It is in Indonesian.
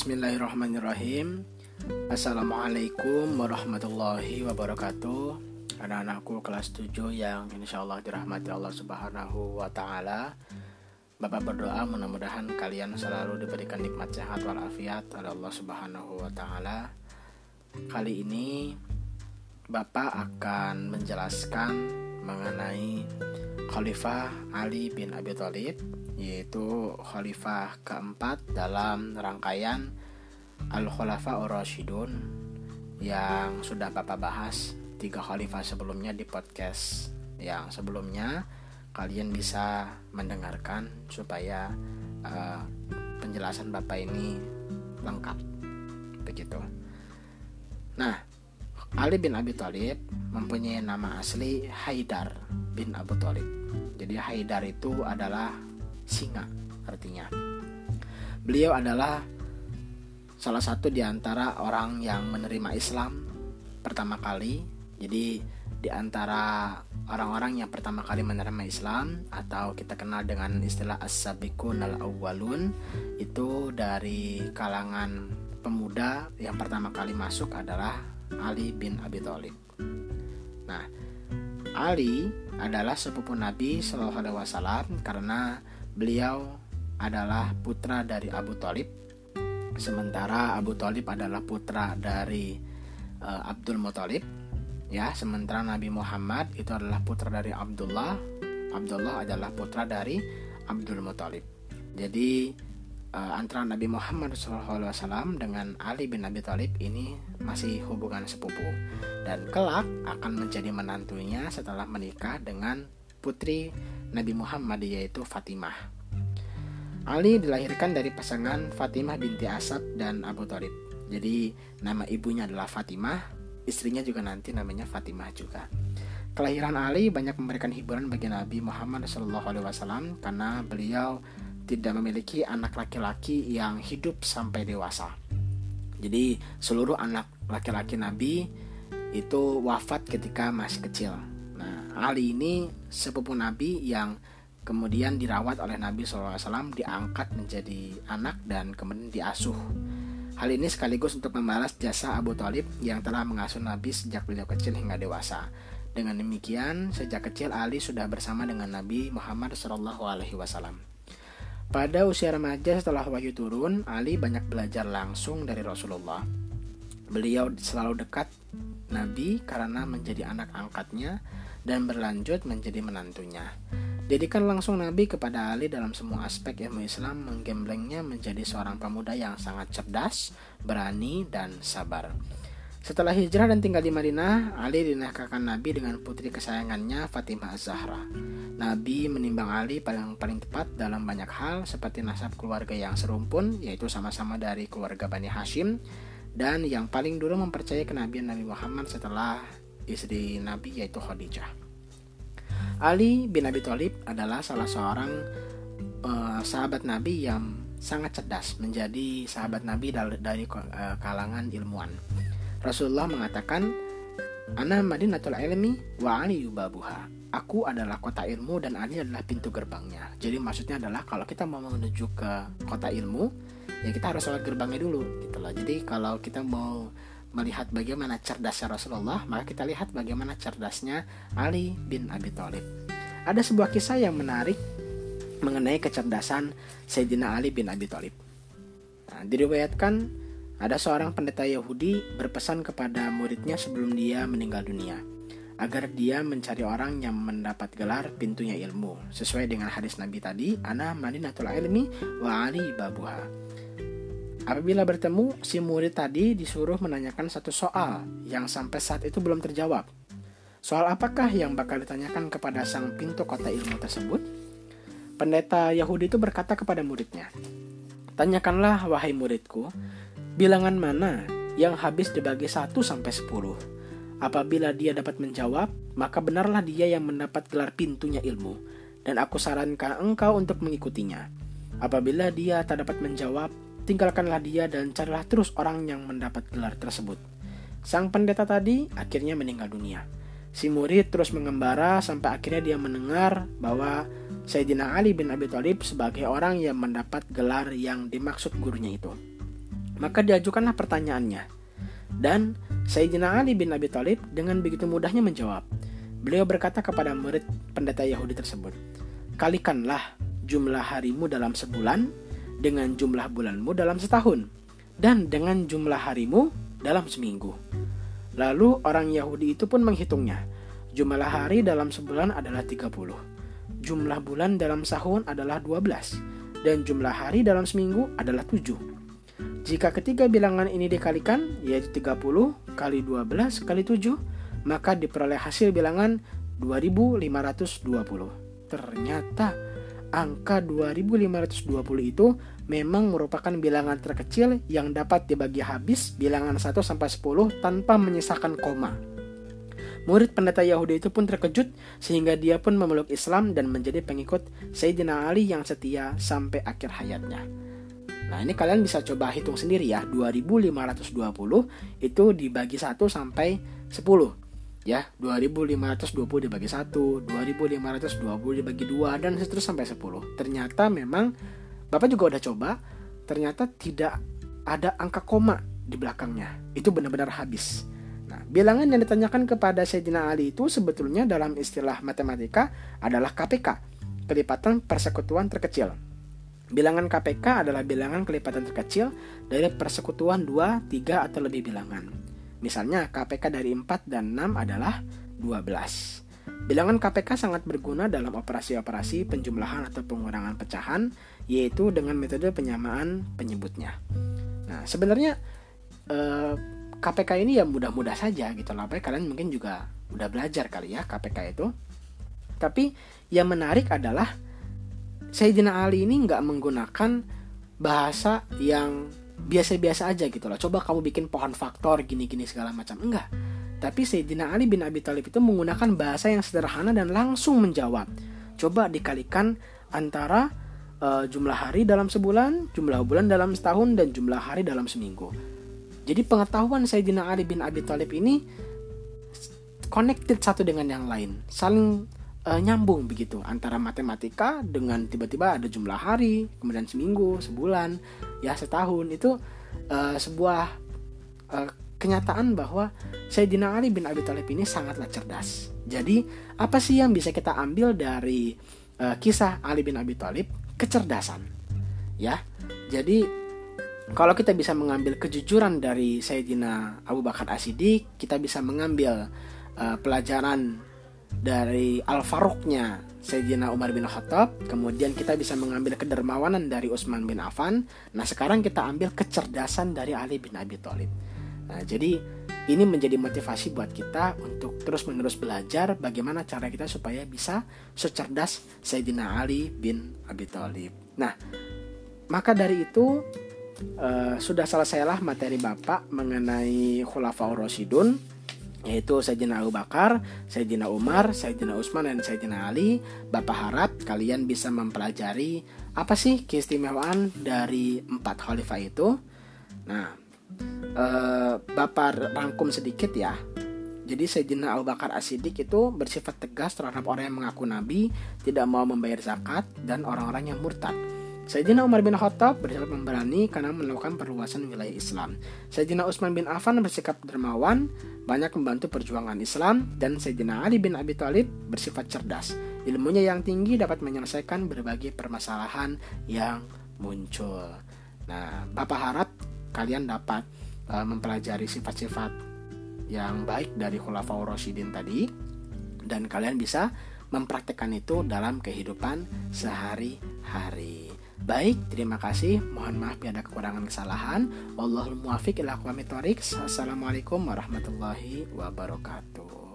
Bismillahirrahmanirrahim. Assalamualaikum warahmatullahi wabarakatuh. Anak-anakku kelas 7 yang insya Allah dirahmati Allah subhanahu wa ta'ala. Bapak berdoa mudah-mudahan kalian selalu diberikan nikmat sehat walafiat oleh Allah subhanahu wa ta'ala. Kali ini Bapak akan menjelaskan mengenai Khalifah Ali bin Abi Thalib yaitu khalifah keempat dalam rangkaian Al-Khulafa Ar-Rasyidun yang sudah Bapak bahas tiga khalifah sebelumnya di podcast yang sebelumnya. Kalian bisa mendengarkan supaya uh, penjelasan Bapak ini lengkap. Begitu. Nah, Ali bin Abi Thalib mempunyai nama asli Haidar bin Abu Thalib. Jadi Haidar itu adalah singa artinya. Beliau adalah salah satu di antara orang yang menerima Islam pertama kali. Jadi di antara orang-orang yang pertama kali menerima Islam atau kita kenal dengan istilah as-sabiqun al-awwalun itu dari kalangan pemuda yang pertama kali masuk adalah Ali bin Abi Thalib. Nah, Ali adalah sepupu Nabi Shallallahu Alaihi Wasallam karena beliau adalah putra dari Abu Talib, sementara Abu Talib adalah putra dari uh, Abdul Muthalib. Ya, sementara Nabi Muhammad itu adalah putra dari Abdullah. Abdullah adalah putra dari Abdul Muthalib. Jadi uh, antara Nabi Muhammad SAW dengan Ali bin Abi Thalib ini masih hubungan sepupu dan kelak akan menjadi menantunya setelah menikah dengan putri Nabi Muhammad yaitu Fatimah. Ali dilahirkan dari pasangan Fatimah binti Asad dan Abu Thalib. Jadi nama ibunya adalah Fatimah, istrinya juga nanti namanya Fatimah juga. Kelahiran Ali banyak memberikan hiburan bagi Nabi Muhammad SAW karena beliau tidak memiliki anak laki-laki yang hidup sampai dewasa. Jadi seluruh anak laki-laki Nabi itu wafat ketika masih kecil. Ali ini sepupu Nabi yang kemudian dirawat oleh Nabi SAW, diangkat menjadi anak dan kemudian diasuh. Hal ini sekaligus untuk membalas jasa Abu Talib yang telah mengasuh Nabi sejak beliau kecil hingga dewasa. Dengan demikian, sejak kecil Ali sudah bersama dengan Nabi Muhammad SAW. Pada usia remaja setelah wahyu turun, Ali banyak belajar langsung dari Rasulullah. Beliau selalu dekat Nabi karena menjadi anak angkatnya dan berlanjut menjadi menantunya. Dedikan langsung Nabi kepada Ali dalam semua aspek ilmu Islam menggemblengnya menjadi seorang pemuda yang sangat cerdas, berani, dan sabar. Setelah hijrah dan tinggal di Madinah, Ali dinahkakan Nabi dengan putri kesayangannya Fatimah Az-Zahra. Nabi menimbang Ali paling paling tepat dalam banyak hal seperti nasab keluarga yang serumpun yaitu sama-sama dari keluarga Bani Hashim dan yang paling dulu mempercayai kenabian Nabi Muhammad setelah istri Nabi yaitu Khadijah. Ali bin Abi Thalib adalah salah seorang uh, sahabat Nabi yang sangat cerdas menjadi sahabat Nabi dari, dari uh, kalangan ilmuwan. Rasulullah mengatakan, Ana madinatul ilmi wa ali yubabuha. Aku adalah kota ilmu dan Ali adalah pintu gerbangnya. Jadi maksudnya adalah kalau kita mau menuju ke kota ilmu, ya kita harus lewat gerbangnya dulu gitu loh. Jadi kalau kita mau melihat bagaimana cerdasnya Rasulullah, maka kita lihat bagaimana cerdasnya Ali bin Abi Thalib. Ada sebuah kisah yang menarik mengenai kecerdasan Sayyidina Ali bin Abi Thalib. Nah, diriwayatkan ada seorang pendeta Yahudi berpesan kepada muridnya sebelum dia meninggal dunia agar dia mencari orang yang mendapat gelar pintunya ilmu sesuai dengan hadis Nabi tadi ana madinatul ilmi wa ali babuha Apabila bertemu, si murid tadi disuruh menanyakan satu soal yang sampai saat itu belum terjawab. Soal apakah yang bakal ditanyakan kepada sang pintu kota ilmu tersebut? Pendeta Yahudi itu berkata kepada muridnya, Tanyakanlah wahai muridku, Bilangan mana yang habis dibagi 1 sampai 10? Apabila dia dapat menjawab, maka benarlah dia yang mendapat gelar pintunya ilmu, dan aku sarankan engkau untuk mengikutinya. Apabila dia tak dapat menjawab, tinggalkanlah dia dan carilah terus orang yang mendapat gelar tersebut. Sang pendeta tadi akhirnya meninggal dunia. Si murid terus mengembara sampai akhirnya dia mendengar bahwa Sayyidina Ali bin Abi Thalib sebagai orang yang mendapat gelar yang dimaksud gurunya itu. Maka diajukanlah pertanyaannya. Dan Sayyidina Ali bin Abi Thalib dengan begitu mudahnya menjawab. Beliau berkata kepada murid pendeta Yahudi tersebut, Kalikanlah jumlah harimu dalam sebulan dengan jumlah bulanmu dalam setahun dan dengan jumlah harimu dalam seminggu. Lalu orang Yahudi itu pun menghitungnya. Jumlah hari dalam sebulan adalah 30. Jumlah bulan dalam setahun adalah 12 dan jumlah hari dalam seminggu adalah 7. Jika ketiga bilangan ini dikalikan yaitu 30 kali 12 kali 7 maka diperoleh hasil bilangan 2520. Ternyata angka 2520 itu memang merupakan bilangan terkecil yang dapat dibagi habis bilangan 1 sampai 10 tanpa menyisakan koma. Murid pendeta Yahudi itu pun terkejut sehingga dia pun memeluk Islam dan menjadi pengikut Sayyidina Ali yang setia sampai akhir hayatnya. Nah ini kalian bisa coba hitung sendiri ya 2520 itu dibagi 1 sampai 10 ya 2520 dibagi 1 2520 dibagi 2 dan seterusnya sampai 10 ternyata memang Bapak juga udah coba ternyata tidak ada angka koma di belakangnya. Itu benar-benar habis. Nah bilangan yang ditanyakan kepada Sayyidina Ali itu sebetulnya dalam istilah matematika adalah KPK kelipatan persekutuan terkecil. Bilangan KPK adalah bilangan kelipatan terkecil dari persekutuan 2, 3, atau lebih bilangan. Misalnya KPK dari 4 dan 6 adalah 12. Bilangan KPK sangat berguna dalam operasi-operasi penjumlahan atau pengurangan pecahan, yaitu dengan metode penyamaan penyebutnya. Nah, sebenarnya eh, KPK ini ya mudah-mudah saja gitu lah. Kalian mungkin juga udah belajar kali ya KPK itu. Tapi yang menarik adalah Sayyidina Ali ini nggak menggunakan bahasa yang biasa-biasa aja gitu loh. Coba kamu bikin pohon faktor gini-gini segala macam. Enggak. Tapi Sayyidina Ali bin Abi Thalib itu menggunakan bahasa yang sederhana dan langsung menjawab. Coba dikalikan antara uh, jumlah hari dalam sebulan, jumlah bulan dalam setahun, dan jumlah hari dalam seminggu. Jadi pengetahuan Sayyidina Ali bin Abi Thalib ini connected satu dengan yang lain, saling uh, nyambung begitu antara matematika dengan tiba-tiba ada jumlah hari, kemudian seminggu, sebulan, ya setahun itu uh, sebuah uh, kenyataan bahwa Sayyidina Ali bin Abi Thalib ini sangatlah cerdas. Jadi apa sih yang bisa kita ambil dari uh, kisah Ali bin Abi Thalib? Kecerdasan, ya. Jadi kalau kita bisa mengambil kejujuran dari Sayyidina Abu Bakar As-Siddiq, kita bisa mengambil uh, pelajaran dari Al Faruqnya Sayyidina Umar bin Khattab, kemudian kita bisa mengambil kedermawanan dari Utsman bin Affan. Nah, sekarang kita ambil kecerdasan dari Ali bin Abi Thalib. Nah, jadi ini menjadi motivasi buat kita untuk terus-menerus belajar bagaimana cara kita supaya bisa secerdas Sayyidina Ali bin Abi Thalib. Nah, maka dari itu uh, sudah selesailah materi Bapak mengenai Khulafaur Rasyidun yaitu Sayyidina Abu Bakar, Sayyidina Umar, Sayyidina Utsman dan Sayyidina Ali. Bapak harap kalian bisa mempelajari apa sih keistimewaan dari empat khalifah itu. Nah, eh, Bapak rangkum sedikit ya. Jadi Sayyidina Abu Bakar As-Siddiq itu bersifat tegas terhadap orang yang mengaku nabi, tidak mau membayar zakat dan orang-orang yang murtad. Sayyidina Umar bin Khattab bersikap memberani karena melakukan perluasan wilayah Islam. Sayyidina Utsman bin Affan bersikap dermawan, banyak membantu perjuangan Islam, dan Sayyidina Ali bin Abi Thalib bersifat cerdas. Ilmunya yang tinggi dapat menyelesaikan berbagai permasalahan yang muncul. Nah, Bapak harap kalian dapat uh, mempelajari sifat-sifat yang baik dari Khulafaur Rasyidin tadi dan kalian bisa mempraktekkan itu dalam kehidupan sehari-hari. Baik, terima kasih. Mohon maaf bila ada kekurangan kesalahan. Wallahul muwafiq ila Assalamualaikum warahmatullahi wabarakatuh.